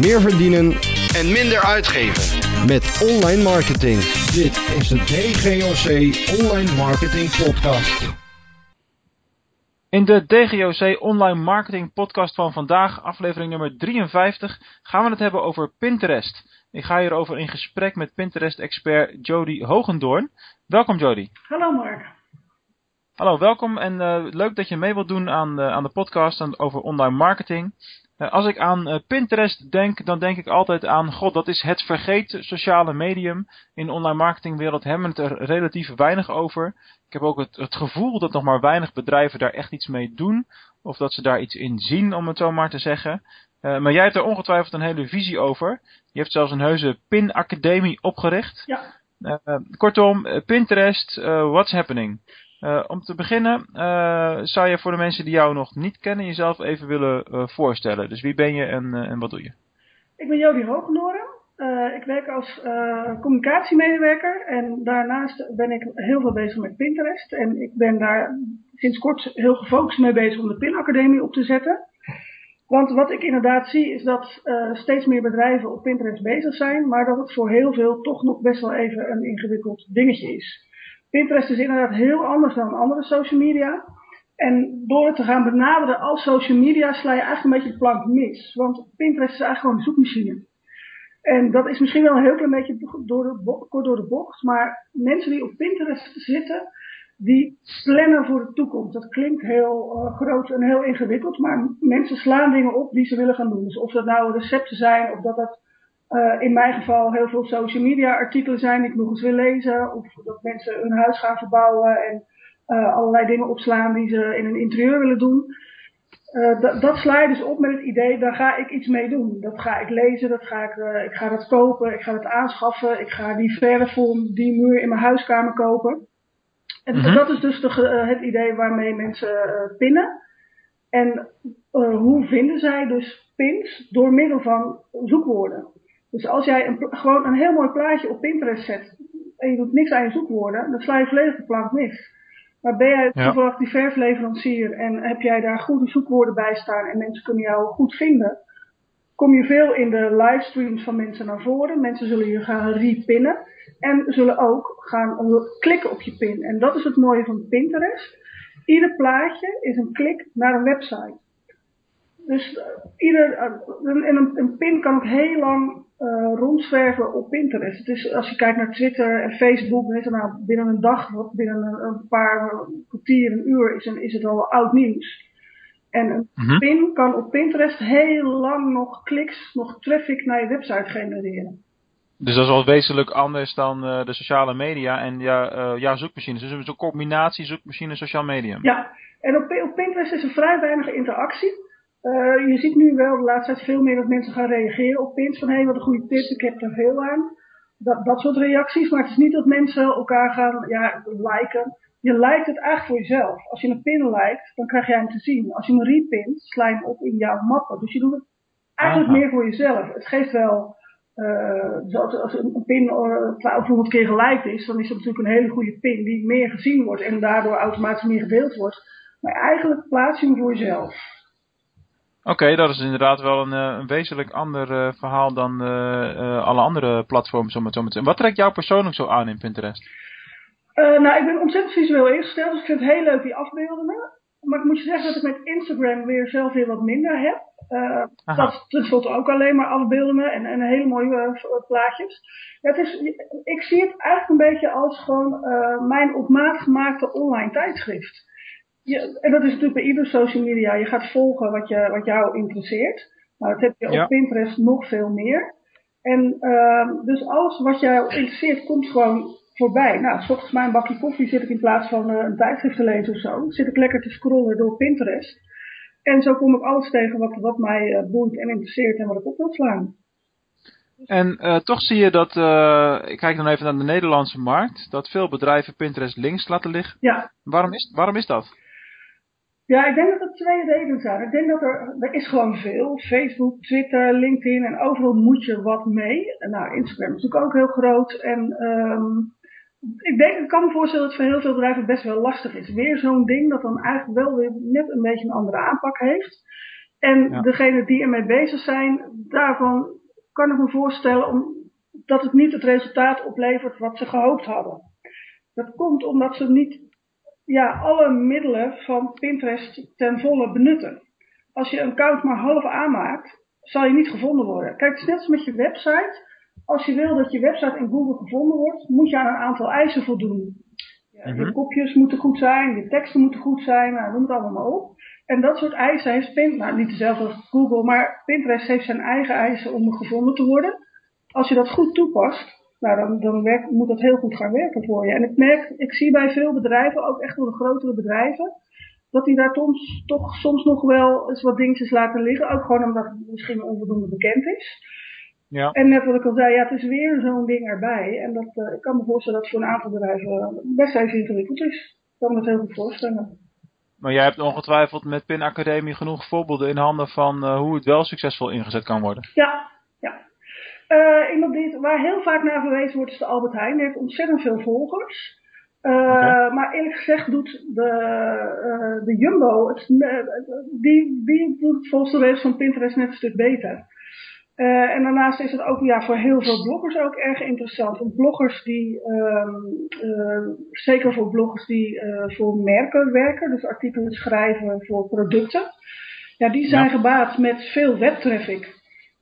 meer verdienen en minder uitgeven. met online marketing. Dit is de DGOC Online Marketing Podcast. In de DGOC Online Marketing Podcast van vandaag, aflevering nummer 53, gaan we het hebben over Pinterest. Ik ga hierover in gesprek met Pinterest-expert Jody Hogendoorn. Welkom Jody. Hallo Mark. Hallo, welkom en eh, leuk dat je mee wilt doen aan de, aan de podcast over online marketing. Eh, als ik aan eh, Pinterest denk, dan denk ik altijd aan, god, dat is het vergeten sociale medium. In de online marketingwereld hebben we het er relatief weinig over. Ik heb ook het, het gevoel dat nog maar weinig bedrijven daar echt iets mee doen. Of dat ze daar iets in zien, om het zo maar te zeggen. Eh, maar jij hebt er ongetwijfeld een hele visie over. Je hebt zelfs een heuse Pin-academie opgericht. Ja. Kortom, Pinterest, what's happening? Eh, om te beginnen, eh, zou je voor de mensen die jou nog niet kennen, jezelf even willen eh, voorstellen. Dus wie ben je en, wat doe je? Ik ben Jody Hoogendoren. Eh, ik werk als communicatiemedewerker en daarnaast ben ik heel veel bezig met Pinterest. En ik ben daar sinds kort heel gefocust mee bezig om de Pin-academie op te zetten. Want wat ik inderdaad zie is dat steeds meer bedrijven op Pinterest bezig zijn, maar dat het voor heel veel toch nog best wel even een ingewikkeld dingetje is. Pinterest is inderdaad heel anders dan andere social media. En door het te gaan benaderen als social media sla je eigenlijk een beetje de plank mis. Want Pinterest is eigenlijk gewoon een zoekmachine. En dat is misschien wel een heel klein beetje door de kort door de bocht. Maar mensen die op Pinterest zitten, die plannen voor de toekomst. Dat klinkt heel eh, groot en heel ingewikkeld. Maar mensen slaan dingen op die ze willen gaan doen. Dus of dat nou recepten zijn, of dat dat eh, in mijn geval heel veel social media artikelen zijn die ik nog eens wil lezen. Of dat mensen hun huis gaan verbouwen en eh, allerlei dingen opslaan die ze in een interieur willen doen. Eh, dat, sla je dus op met het idee, daar ga ik iets mee doen. Dat ga ik lezen, dat ga ik, ik ga dat kopen, ik ga dat aanschaffen, ik ga die verf voor die muur in mijn huiskamer kopen. En Mhm. dat is dus de, het idee waarmee mensen pinnen. En hoe vinden zij dus pins? Door middel van zoekwoorden. Dus als jij een, gewoon een heel mooi plaatje op Pinterest zet en je doet niks aan je zoekwoorden, dan sla je volledig de plank mis. Maar ben jij Ja. toevallig die verfleverancier en heb jij daar goede zoekwoorden bij staan en mensen kunnen jou goed vinden, kom je veel in de livestreams van mensen naar voren. Mensen zullen je gaan repinnen en zullen ook gaan klikken op je pin. En dat is het mooie van Pinterest. Ieder plaatje is een klik naar een website. Dus eh, ieder, eh, een, en een, een pin kan ook heel lang rondzwerven op Pinterest. Het is, als je kijkt naar Twitter en Facebook, dan is er nou binnen een dag, of binnen een, een paar kwartier, een uur, is, een, is het al oud nieuws. En een Mhm. pin kan op Pinterest heel lang nog kliks, nog traffic naar je website genereren. Dus dat is wel wezenlijk anders dan eh, de sociale media en ja, eh, ja, zoekmachines. Dus het is een combinatie zoekmachine en sociaal medium. Ja, en op, op Pinterest is er vrij weinig interactie. Eh, je ziet nu wel de laatste tijd veel meer dat mensen gaan reageren op pins. Van hé, wat een goede tip, ik heb er veel aan. Dat, dat soort reacties. Maar het is niet dat mensen elkaar gaan ja, liken. Je lijkt het eigenlijk voor jezelf. Als je een pin lijkt, dan krijg jij hem te zien. Als je hem repint, sla je hem op in jouw mappen. Dus je doet het eigenlijk Aha. meer voor jezelf. Het geeft wel... eh, zoals als een pin eh, 1200 keer geliked is, dan is dat natuurlijk een hele goede pin die meer gezien wordt en daardoor automatisch meer gedeeld wordt. Maar eigenlijk plaats je hem voor jezelf. Oké, dat is inderdaad wel een, eh, een wezenlijk ander eh, verhaal dan eh, alle andere platforms. Om het zo maar te zeggen. Wat trekt jou persoonlijk zo aan in Pinterest? Nou, ik ben ontzettend visueel ingesteld, dus ik vind het heel leuk die afbeeldingen. Maar ik moet je zeggen dat ik met Instagram weer zelf weer wat minder heb. Aha. dat tenslotte ook alleen maar afbeeldingen en, en hele mooie plaatjes. Ja, het is, ik zie het eigenlijk een beetje als gewoon mijn op maat gemaakte online tijdschrift. Je, en dat is natuurlijk bij ieder social media. Je gaat volgen wat, je, wat jou interesseert. Nou, dat heb je Ja. op Pinterest nog veel meer. En ehm, dus alles wat jou interesseert komt gewoon voorbij. Nou, s ochtends mijn bakje koffie zit ik in plaats van eh, een tijdschrift te lezen of zo. Zit ik lekker te scrollen door Pinterest. En zo kom ik alles tegen wat, wat mij eh, boeit en interesseert en wat ik op wil slaan. En eh, toch zie je dat, ik kijk dan even naar de Nederlandse markt, dat veel bedrijven Pinterest links laten liggen. Ja, Waarom is, waarom is dat? Ja, ik denk dat er twee redenen zijn. Ik denk dat er, er is gewoon veel. Facebook, Twitter, LinkedIn en overal moet je wat mee. Nou, Instagram is natuurlijk ook heel groot. En ehm ik denk, ik kan me voorstellen dat het voor heel veel bedrijven best wel lastig is. Weer zo'n ding dat dan eigenlijk wel weer net een beetje een andere aanpak heeft. En Ja. degenen die ermee bezig zijn, daarvan kan ik me voorstellen om, dat het niet het resultaat oplevert wat ze gehoopt hadden. Dat komt omdat ze niet ja, alle middelen van Pinterest ten volle benutten. Als je een account maar half aanmaakt, zal je niet gevonden worden. Kijk, het is net als met je website. Als je wil dat je website in Google gevonden wordt, moet je aan een aantal eisen voldoen. Ja, Mhm. Je kopjes moeten goed zijn, je teksten moeten goed zijn, nou, noem het allemaal op. En dat soort eisen heeft Pinterest, nou niet dezelfde als Google, maar Pinterest heeft zijn eigen eisen om gevonden te worden. Als je dat goed toepast, nou dan, dan werkt, moet dat heel goed gaan werken voor je. En ik merk, ik zie bij veel bedrijven, ook echt wel de grotere bedrijven, dat die daar soms, toch soms nog wel eens wat dingetjes laten liggen. Ook gewoon omdat het misschien onvoldoende bekend is. Ja. En net wat ik al zei, ja, het is weer zo'n ding erbij. En dat, eh, ik kan me voorstellen dat het voor een aantal bedrijven best even ingewikkeld is. Ik kan me dat heel goed voorstellen. Maar jij hebt ongetwijfeld met Pin Academie genoeg voorbeelden in handen van eh, hoe het wel succesvol ingezet kan worden. Ja, Eh, iemand die, waar heel vaak naar verwezen wordt is de Albert Heijn. Die heeft ontzettend veel volgers. Eh. Maar eerlijk gezegd doet de, eh, de Jumbo, het, die, die doet volgens de regels van Pinterest net een stuk beter. En daarnaast is het ook ja, voor heel veel bloggers ook erg interessant. Want bloggers die, ehm, eh, zeker voor bloggers die voor merken werken, dus artikelen schrijven voor producten, ja, die zijn Ja. gebaat met veel webtraffic.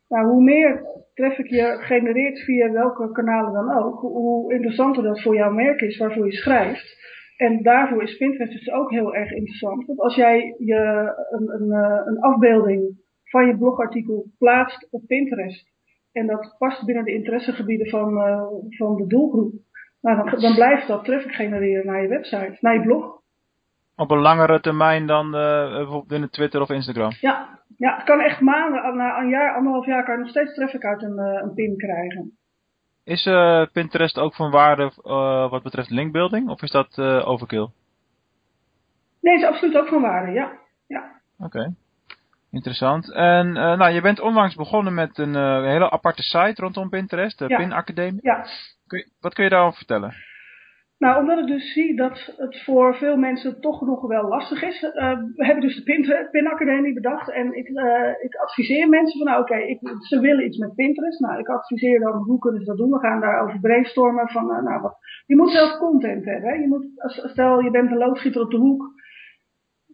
Nou, hoe meer traffic je genereert via welke kanalen dan ook, hoe- interessanter dat voor jouw merk is waarvoor je schrijft. En daarvoor is Pinterest dus ook heel erg interessant. Want als jij je een, een, eh, een afbeelding van je blogartikel plaatst op Pinterest en dat past binnen de interessegebieden van, eh, van de doelgroep, nou, dan, dan blijft dat traffic genereren naar je website, naar je blog. Op een langere termijn dan eh, bijvoorbeeld binnen Twitter of Instagram. Ja, ja het kan echt maanden, na een jaar, anderhalf jaar kan je nog steeds traffic uit een, eh, een pin krijgen. Is eh, Pinterest ook van waarde eh, wat betreft linkbuilding of is dat eh, overkill? Nee, is absoluut ook van waarde, ja. ja. Oké. Interessant. En nou, je bent onlangs begonnen met een hele aparte site rondom Pinterest, de Ja. Pin Academie. ja. Kun je- wat kun je daarover vertellen? Nou, omdat ik dus zie dat het voor veel mensen toch nog wel lastig is, eh heb ik dus de Pin, Pin Academie bedacht. En ik, eh, ik adviseer mensen van, nou oké, ik- ze willen iets met Pinterest. Nou, ik adviseer dan, hoe kunnen ze dat doen? We gaan daarover brainstormen van, eh, nou wat. Je moet zelf content hebben. Je moet, stel, je bent een loodgieter op de hoek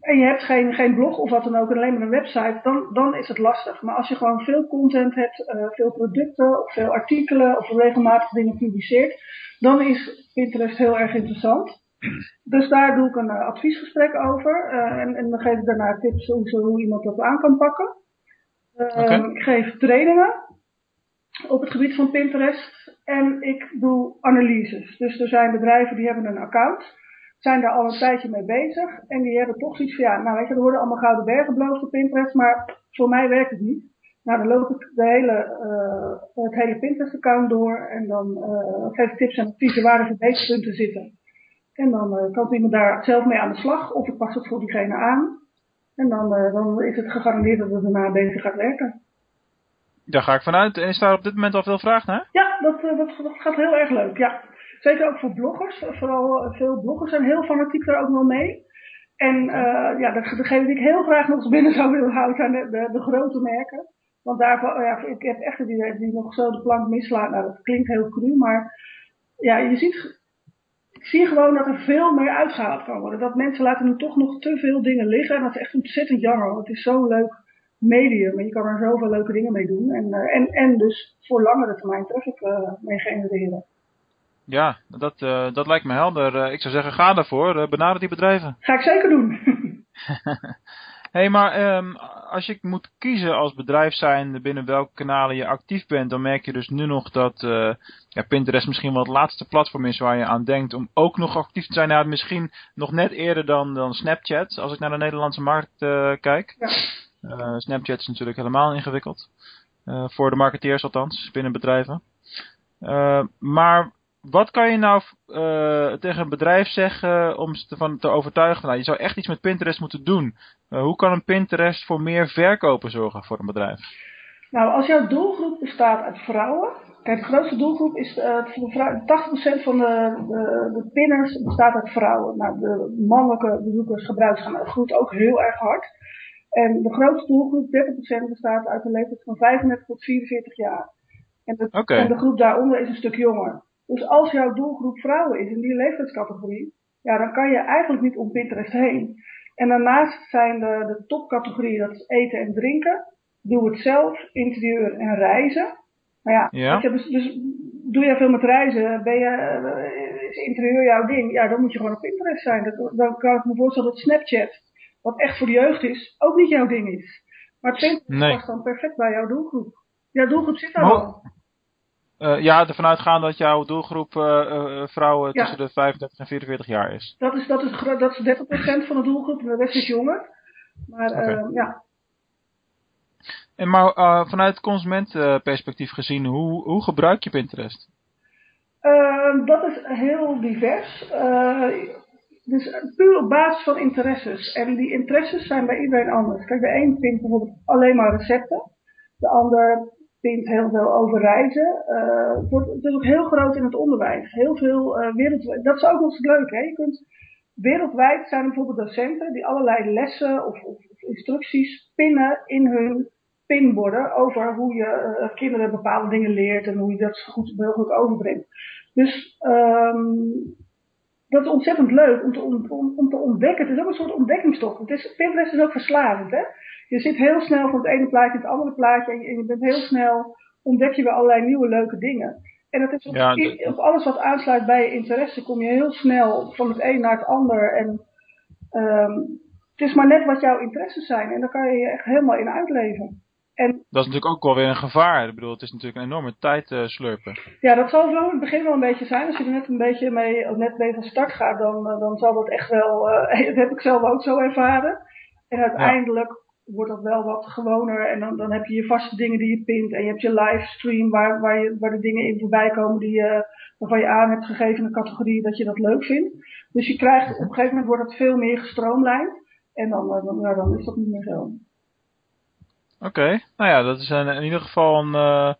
en je hebt geen, geen blog of wat dan ook, en alleen maar een website, dan, dan is het lastig. Maar als je gewoon veel content hebt, veel producten of veel artikelen of regelmatig dingen publiceert, dan is Pinterest heel erg interessant. Dus daar doe ik een eh, adviesgesprek over. eh, en, en dan geef ik daarna tips hoe, iemand dat aan kan pakken. Eh, Oké. Ik geef trainingen op het gebied van Pinterest. En ik doe analyses. Dus er zijn bedrijven die hebben een account. Zijn daar al een tijdje mee bezig. En die hebben toch zoiets van ja, nou weet je, er worden allemaal gouden bergen beloofd op Pinterest. Maar voor mij werkt het niet. Nou, dan loop ik de hele, eh, het hele Pinterest-account door en dan eh, geef ik tips en adviezen waar de verbeterpunten zitten. En dan eh, kan iemand daar zelf mee aan de slag of ik pas het voor diegene aan. En dan, dan is het gegarandeerd dat het daarna beter gaat werken. Daar ga ik vanuit. En is daar op dit moment al veel vraag naar? Ja, dat, dat, dat gaat heel erg leuk, ja. Zeker ook voor bloggers. Vooral veel bloggers zijn heel fanatiek daar ook wel mee. En ja, de, degene die ik heel graag nog eens binnen zou willen houden zijn de, de, de grote merken. Want daarvoor, ja, ik heb echt die, die nog zo de plank mislaat. Nou, dat klinkt heel cru, maar ja, je ziet, ik zie gewoon dat er veel meer uitgehaald kan worden. Dat mensen laten nu toch nog te veel dingen liggen. En dat is echt ontzettend jammer, want het is zo'n leuk medium. En je kan er zoveel leuke dingen mee doen. En, eh, en, en dus voor langere termijn traffic eh mee genereren. Ja, dat, eh, dat lijkt me helder. Ik zou zeggen, ga daarvoor. Benader die bedrijven. Ga ik zeker doen. Hé, hey, maar ehm, als je moet kiezen als bedrijf zijnde binnen welke kanalen je actief bent, dan merk je dus nu nog dat eh, ja, Pinterest misschien wel het laatste platform is waar je aan denkt om ook nog actief te zijn. Nou, misschien nog net eerder dan, dan Snapchat, als ik naar de Nederlandse markt eh, kijk. Ja. Eh, Snapchat is natuurlijk helemaal ingewikkeld. Voor de marketeers althans, binnen bedrijven. Maar wat kan je nou eh, tegen een bedrijf zeggen om ze ervan te overtuigen? van, Nou, je zou echt iets met Pinterest moeten doen. Eh, hoe kan een Pinterest voor meer verkopen zorgen voor een bedrijf? Nou, als jouw doelgroep bestaat uit vrouwen. Kijk, de grootste doelgroep is eh, voor de vrou- 80% van de, de, de pinners bestaat uit vrouwen. Nou, de mannelijke bezoekers gebruiken gaan groeit ook heel erg hard. En de grootste doelgroep, 30%, bestaat uit een leeftijd van 35 tot 44 jaar. En de, Oké. en de groep daaronder is een stuk jonger. Dus als jouw doelgroep vrouwen is in die leeftijdscategorie, ja, dan kan je eigenlijk niet om Pinterest heen. En daarnaast zijn de, de topcategorieën, dat is eten en drinken, doe het zelf, interieur en reizen. Nou ja, Ja. weet je, dus, dus doe jij veel met reizen, ben je, is interieur jouw ding, ja, dan moet je gewoon op Pinterest zijn. Dat, dan kan ik me voorstellen dat Snapchat, wat echt voor de jeugd is, ook niet jouw ding is. Maar Pinterest Nee. past dan perfect bij jouw doelgroep. Jouw doelgroep zit daar Maar- Eh, ja, ervan uitgaan dat jouw doelgroep eh, eh, vrouwen Ja. tussen de 35 en 44 jaar is. Dat is, dat is, dat is 30% van de doelgroep en de rest is jonger. Maar eh, ja, En maar vanuit consumentenperspectief gezien, hoe, hoe gebruik je Pinterest? Ehm, dat is heel divers. Dus puur op basis van interesses. En die interesses zijn bij iedereen anders. Kijk, de een vindt bijvoorbeeld alleen maar recepten. De ander vindt heel veel over reizen. Eh, het, wordt, het is ook heel groot in het onderwijs. Heel veel eh, wereldwijd. Dat is ook nog eens leuk, hè? Je kunt, wereldwijd zijn er bijvoorbeeld docenten die allerlei lessen of, of, instructies pinnen in hun pinborden over hoe je eh, kinderen bepaalde dingen leert en hoe je dat zo goed mogelijk overbrengt. Dus ehm dat is ontzettend leuk om te, om te ontdekken. Het is ook een soort ontdekkingstocht. Het is, Pinterest is ook verslavend, hè? Je zit heel snel van het ene plaatje in het andere plaatje en je, en je bent heel snel, ontdek je weer allerlei nieuwe leuke dingen. En dat is op, Ja, i- op alles wat aansluit bij je interesse, kom je heel snel van het een naar het ander. En ehm het is maar net wat jouw interesses zijn en daar kan je je echt helemaal in uitleven. En Dat is natuurlijk ook wel weer een gevaar. Ik bedoel, het is natuurlijk een enorme tijd eh, slurpen. Ja, dat zal zo in het begin wel een beetje zijn. Als je er net een beetje mee, net mee van start gaat, dan, eh, dan zal dat echt wel, eh, dat heb ik zelf ook zo ervaren. En uiteindelijk wordt dat wel wat gewoner en dan, dan heb je je vaste dingen die je pint en je hebt je livestream waar, waar, je, waar de dingen in voorbij komen die waarvan je aan hebt gegeven een categorie dat je dat leuk vindt. Dus je krijgt, op een gegeven moment wordt het veel meer gestroomlijnd en dan, eh, dan, ja, dan is dat niet meer zo. Oké, nou ja, dat is in ieder geval een, eh,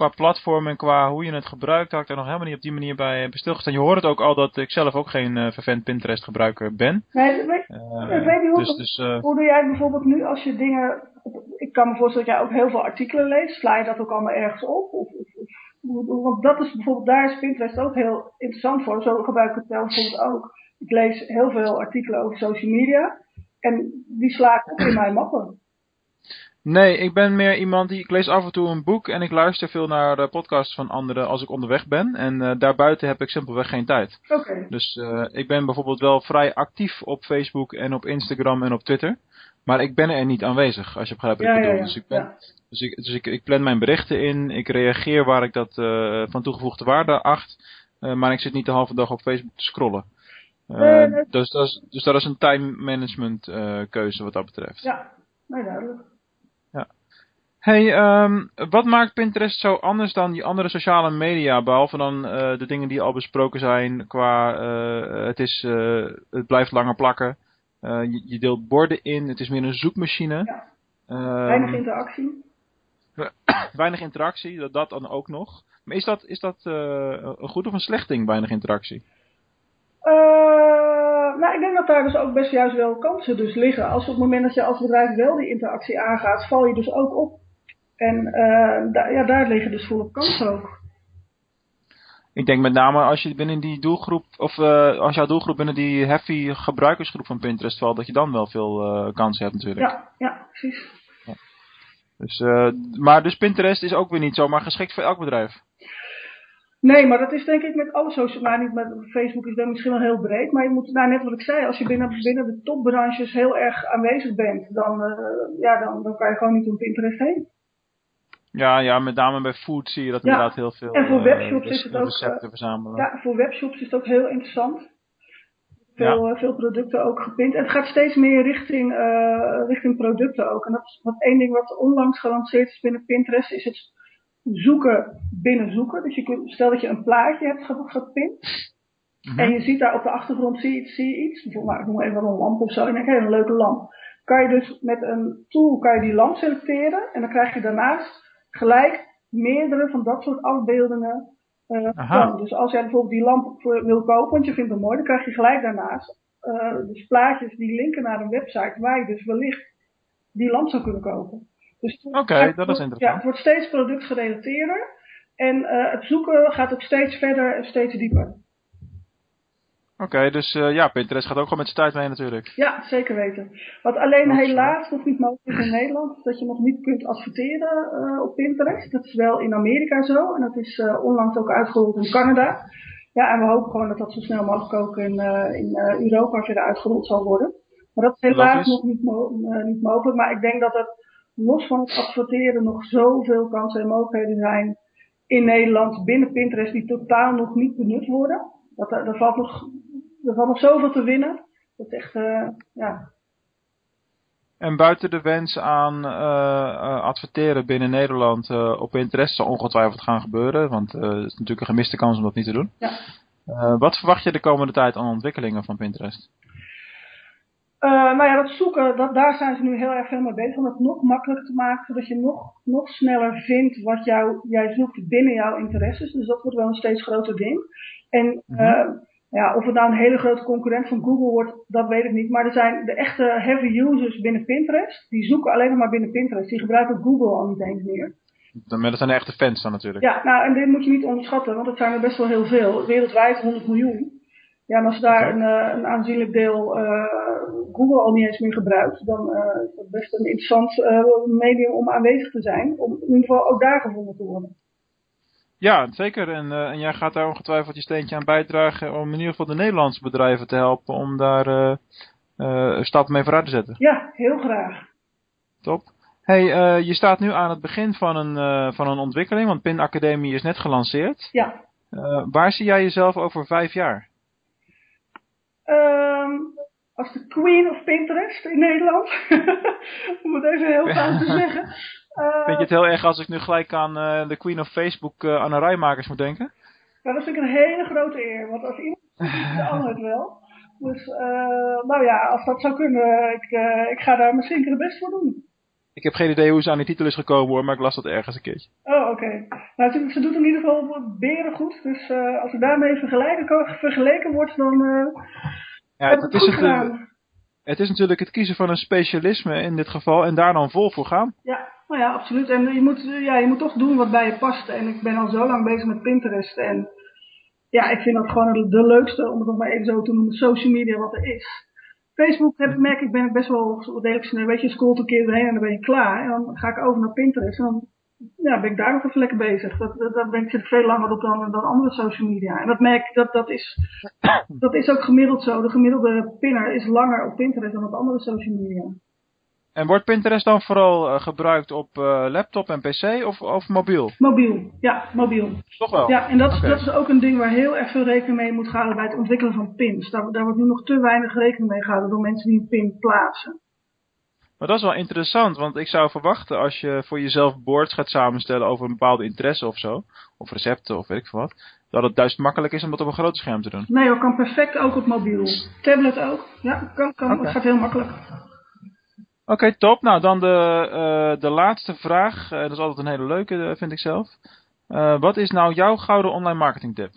qua platform en qua hoe je het gebruikt, had ik daar nog helemaal niet op die manier bij, stilgestaan. Je hoort het ook al dat ik zelf ook geen eh vervent Pinterest gebruiker ben. Nee, weet, Eh, weet hoe dus, dus eh, Hoe doe jij bijvoorbeeld nu als je dingen. Ik kan me voorstellen dat jij ook heel veel artikelen leest. Sla je dat ook allemaal ergens op? Of, of, want dat is bijvoorbeeld, daar is Pinterest ook heel interessant voor. Zo gebruik ik het zelf bijvoorbeeld ook. Ik lees heel veel artikelen over social media. En die sla ik op in mijn mappen. Nee, ik ben meer iemand die. Ik lees af en toe een boek en ik luister veel naar de podcasts van anderen als ik onderweg ben. En eh, daarbuiten heb ik simpelweg geen tijd. Oké. Dus eh, ik ben bijvoorbeeld wel vrij actief op Facebook en op Instagram en op Twitter. Maar ik ben er niet aanwezig, als je begrijpt wat ik ja, bedoel. ja. Dus, ik, ben, dus, ik, dus ik, ik plan mijn berichten in, ik reageer waar ik dat eh, van toegevoegde waarde acht. eh, maar ik zit niet de halve dag op Facebook te scrollen. Eh, dus, dat is, dus dat is een time management eh, keuze wat dat betreft. Ja, nee, duidelijk. Hey, ehm, wat maakt Pinterest zo anders dan die andere sociale media? Behalve dan eh, de dingen die al besproken zijn qua eh, het, is, eh, het blijft langer plakken. Je, je deelt borden in, het is meer een zoekmachine. Ja. Ehm, Weinig interactie. weinig interactie, dat, dat dan ook nog. Maar is dat, is dat een goed of een slecht ding, weinig interactie? Nou, ik denk dat daar dus ook best juist wel kansen dus liggen. Als op het moment dat je als bedrijf wel die interactie aangaat, val je dus ook op. En eh, da- ja, daar liggen dus volop kansen ook. Ik denk met name als je binnen die doelgroep, of eh, als jouw doelgroep binnen die heavy gebruikersgroep van Pinterest valt, dat je dan wel veel eh, kansen hebt natuurlijk. Ja, ja, precies. Dus, maar dus Pinterest is ook weer niet zomaar geschikt voor elk bedrijf. Nee, maar dat is denk ik met alle social nou niet met Facebook is dat misschien wel heel breed, maar je moet, nou net wat ik zei, als je binnen, binnen de topbranches heel erg aanwezig bent, dan, ja, dan, dan kan je gewoon niet om Pinterest heen. Ja, ja, met name bij food zie je dat Ja, inderdaad heel veel en voor eh, webshops is het ook, recepten eh, verzamelen. Ja, voor webshops is het ook heel interessant. Veel, eh, veel producten ook gepint. En het gaat steeds meer richting, richting producten ook. En dat is wat één ding wat onlangs gelanceerd is binnen Pinterest, is het zoeken binnen zoeken. Dus je kunt, stel dat je een plaatje hebt ge- gepint. Mhm. En je ziet daar op de achtergrond zie je, zie je iets. Bijvoorbeeld, nou, ik noem even een lamp of zo. En dan denk ik, hé, een leuke lamp. Kan je dus met een tool kan je die lamp selecteren. En dan krijg je daarnaast gelijk meerdere van dat soort afbeeldingen. eh, van. Dus als jij bijvoorbeeld die lamp voor- wil kopen, want je vindt hem mooi, dan krijg je gelijk daarnaast eh, dus plaatjes die linken naar een website waar je dus wellicht die lamp zou kunnen kopen. Dus Oké, dat is interessant. Ja, het wordt steeds productgerelateerder. En het zoeken gaat ook steeds verder en steeds dieper. Oké, dus uh, ja, Pinterest gaat ook gewoon met zijn tijd mee natuurlijk. Ja, zeker weten. Wat alleen helaas nog niet mogelijk is in Nederland, is dat je nog niet kunt adverteren uh, op Pinterest. Dat is wel in Amerika zo en dat is uh, onlangs ook uitgerold in Canada. Ja, en we hopen gewoon dat dat zo snel mogelijk ook in, in Europa verder uitgerold zal worden. Maar dat is helaas nog niet, mo niet mogelijk. Maar ik denk dat er los van het adverteren nog zoveel kansen en mogelijkheden zijn in Nederland binnen Pinterest die totaal nog niet benut worden. Dat er, er valt nog er valt nog zoveel te winnen. Dat is echt, uh, ja. En buiten de wens aan uh, adverteren binnen Nederland uh, op interesse zal ongetwijfeld gaan gebeuren. Want het is natuurlijk een gemiste kans om dat niet te doen. Ja. wat verwacht je de komende tijd aan ontwikkelingen van Pinterest? nou ja, dat zoeken, dat, daar zijn ze nu heel erg veel mee bezig. Om het nog makkelijker te maken, zodat je nog, nog sneller vindt wat jou, jij zoekt binnen jouw interesses. Dus dat wordt wel een steeds groter ding. En mm -hmm. Ja, of het nou een hele grote concurrent van Google wordt, dat weet ik niet. Maar er zijn de echte heavy users binnen Pinterest. Die zoeken alleen maar binnen Pinterest. Die gebruiken Google al niet eens meer. Maar dat zijn de echte fans dan natuurlijk. Ja, nou en dit moet je niet onderschatten. Want dat zijn er best wel heel veel. Wereldwijd 100 miljoen. Ja, en als daar een, uh, een aanzienlijk deel uh, Google al niet eens meer gebruikt, dan uh, is dat best een interessant medium om aanwezig te zijn. Om in ieder geval ook daar gevonden te worden. Ja, zeker. En, uh, en jij gaat daar ongetwijfeld je steentje aan bijdragen om in ieder geval de Nederlandse bedrijven te helpen om daar uh, uh, stappen mee vooruit te zetten. Ja, heel graag. Top. Hey, je staat nu aan het begin van een, van een ontwikkeling, want Pin Academie is net gelanceerd. Ja. waar zie jij jezelf over vijf jaar? Um, als de queen of Pinterest in Nederland. om het even heel fout te zeggen. Uh, vind je het heel erg als ik nu gelijk aan uh, de Queen of Facebook, uh, Anne Rijmakers moet denken? Ja, dat vind ik een hele grote eer. Want als iemand dan het wel. Dus, nou ja, als dat zou kunnen, ik, ik ga daar misschien de best voor doen. Ik heb geen idee hoe ze aan die titel is gekomen hoor, maar ik las dat ergens een keertje. Oh, oké. Okay. Nou, ze, ze, doet in ieder geval beren goed. Dus als ik daarmee vergelijken, vergeleken wordt, dan ja, het, het is het, het is natuurlijk het kiezen van een specialisme in dit geval en daar dan vol voor gaan. Ja, nou ja, absoluut. En je moet, ja, je moet toch doen wat bij je past. En ik ben al zo lang bezig met Pinterest. En ja, ik vind dat gewoon de leukste, om het nog maar even zo te noemen, social media wat er is. Facebook heb, merk ik, ben ik best wel degelijk snel. Weet je, scrolt een keer erheen en dan ben je klaar. En dan ga ik over naar Pinterest en dan ja, ben ik daar nog even lekker bezig. Dat, dat, ben ik veel langer op dan, dan andere social media. En dat merk dat, dat, is, dat is ook gemiddeld zo. De gemiddelde pinner is langer op Pinterest dan op andere social media. En wordt Pinterest dan vooral uh, gebruikt op uh, laptop en pc of, of mobiel? Mobiel, ja, mobiel. Toch wel? Ja, en dat, okay. dat is ook een ding waar heel erg veel rekening mee moet houden bij het ontwikkelen van pins. Daar, daar wordt nu nog te weinig rekening mee gehouden door mensen die een pin plaatsen. Maar dat is wel interessant, want ik zou verwachten als je voor jezelf boards gaat samenstellen over een bepaalde interesse of zo, of recepten of weet ik veel wat, dat het juist makkelijk is om dat op een groot scherm te doen. Nee, dat kan perfect ook op mobiel. Tablet ook. Ja, kan, kan. Okay. het gaat heel makkelijk. Oké, okay, top. Nou, dan de, uh, de laatste vraag. Uh, dat is altijd een hele leuke, vind ik zelf. Wat is nou jouw gouden online marketing tip?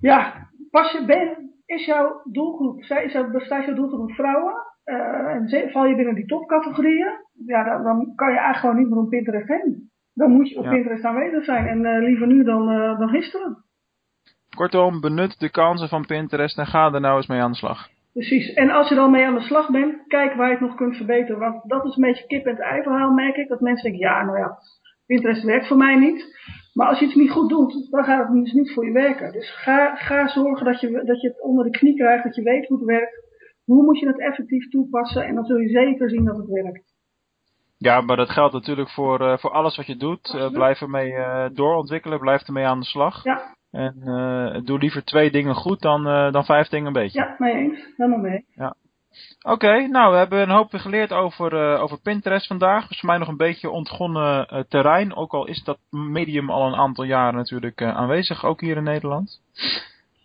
Ja, pas je ben, is jouw doelgroep, is jouw, bestaat jouw doelgroep vrouwen? en val je binnen die topcategorieën? Ja, dan, dan, kan je eigenlijk gewoon niet meer op Pinterest heen. Dan moet je op ja. Pinterest aanwezig zijn en liever nu dan, dan gisteren. Kortom, benut de kansen van Pinterest en ga er nou eens mee aan de slag. Precies. En als je dan mee aan de slag bent, kijk waar je het nog kunt verbeteren. Want dat is een beetje kip en het ei verhaal, merk ik. Dat mensen denken, ja, nou ja, Pinterest werkt voor mij niet. Maar als je iets niet goed doet, dan gaat het dus niet voor je werken. Dus ga, ga zorgen dat je, dat je het onder de knie krijgt, dat je weet hoe het werkt. Hoe moet je het effectief toepassen en dan zul je zeker zien dat het werkt. Ja, maar dat geldt natuurlijk voor, uh, voor alles wat je doet. Uh, blijf ermee uh, doorontwikkelen, blijf ermee aan de slag. Ja. En uh, doe liever twee dingen goed dan, uh, dan vijf dingen een beetje. Ja, mee eens. Helemaal mee. Ja. Oké, okay, nou we hebben een hoop geleerd over, uh, over Pinterest vandaag. Dat is voor mij nog een beetje ontgonnen terrein. Ook al is dat medium al een aantal jaren natuurlijk aanwezig, ook hier in Nederland.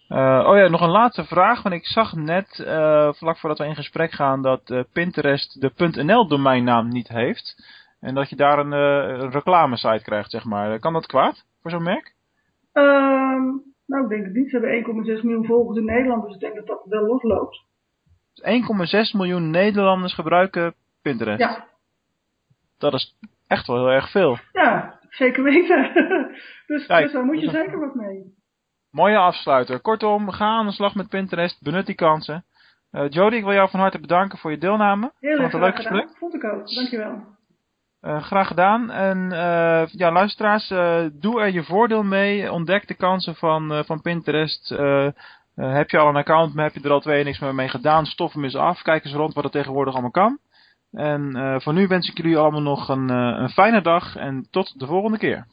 oh ja, nog een laatste vraag. Want ik zag net, vlak voordat we in gesprek gaan, dat Pinterest de .nl domeinnaam niet heeft. En dat je daar een, een reclamesite krijgt, zeg maar. Kan dat kwaad voor zo'n merk? Um, nou, ik denk het niet. Ze hebben 1,6 miljoen volgers in Nederland, dus ik denk dat dat wel losloopt. 1,6 miljoen Nederlanders gebruiken Pinterest. Ja. Dat is echt wel heel erg veel. Ja, zeker weten. dus, Kijk, dus daar moet je zeker wat mee. Mooie afsluiter. Kortom, ga aan de slag met Pinterest. Benut die kansen. Eh, Jody, ik wil jou van harte bedanken voor je deelname. Heel erg leuk gesprek. gedaan. Vond ik ook. Dankjewel. Eh, graag gedaan. En eh, ja, luisteraars, eh, doe er je voordeel mee. Ontdek de kansen van, van Pinterest. Heb je al een account, maar heb je er al twee niks meer mee gedaan? Stof hem eens af. Kijk eens rond wat er tegenwoordig allemaal kan. En voor nu wens ik jullie allemaal nog een, een fijne dag en tot de volgende keer.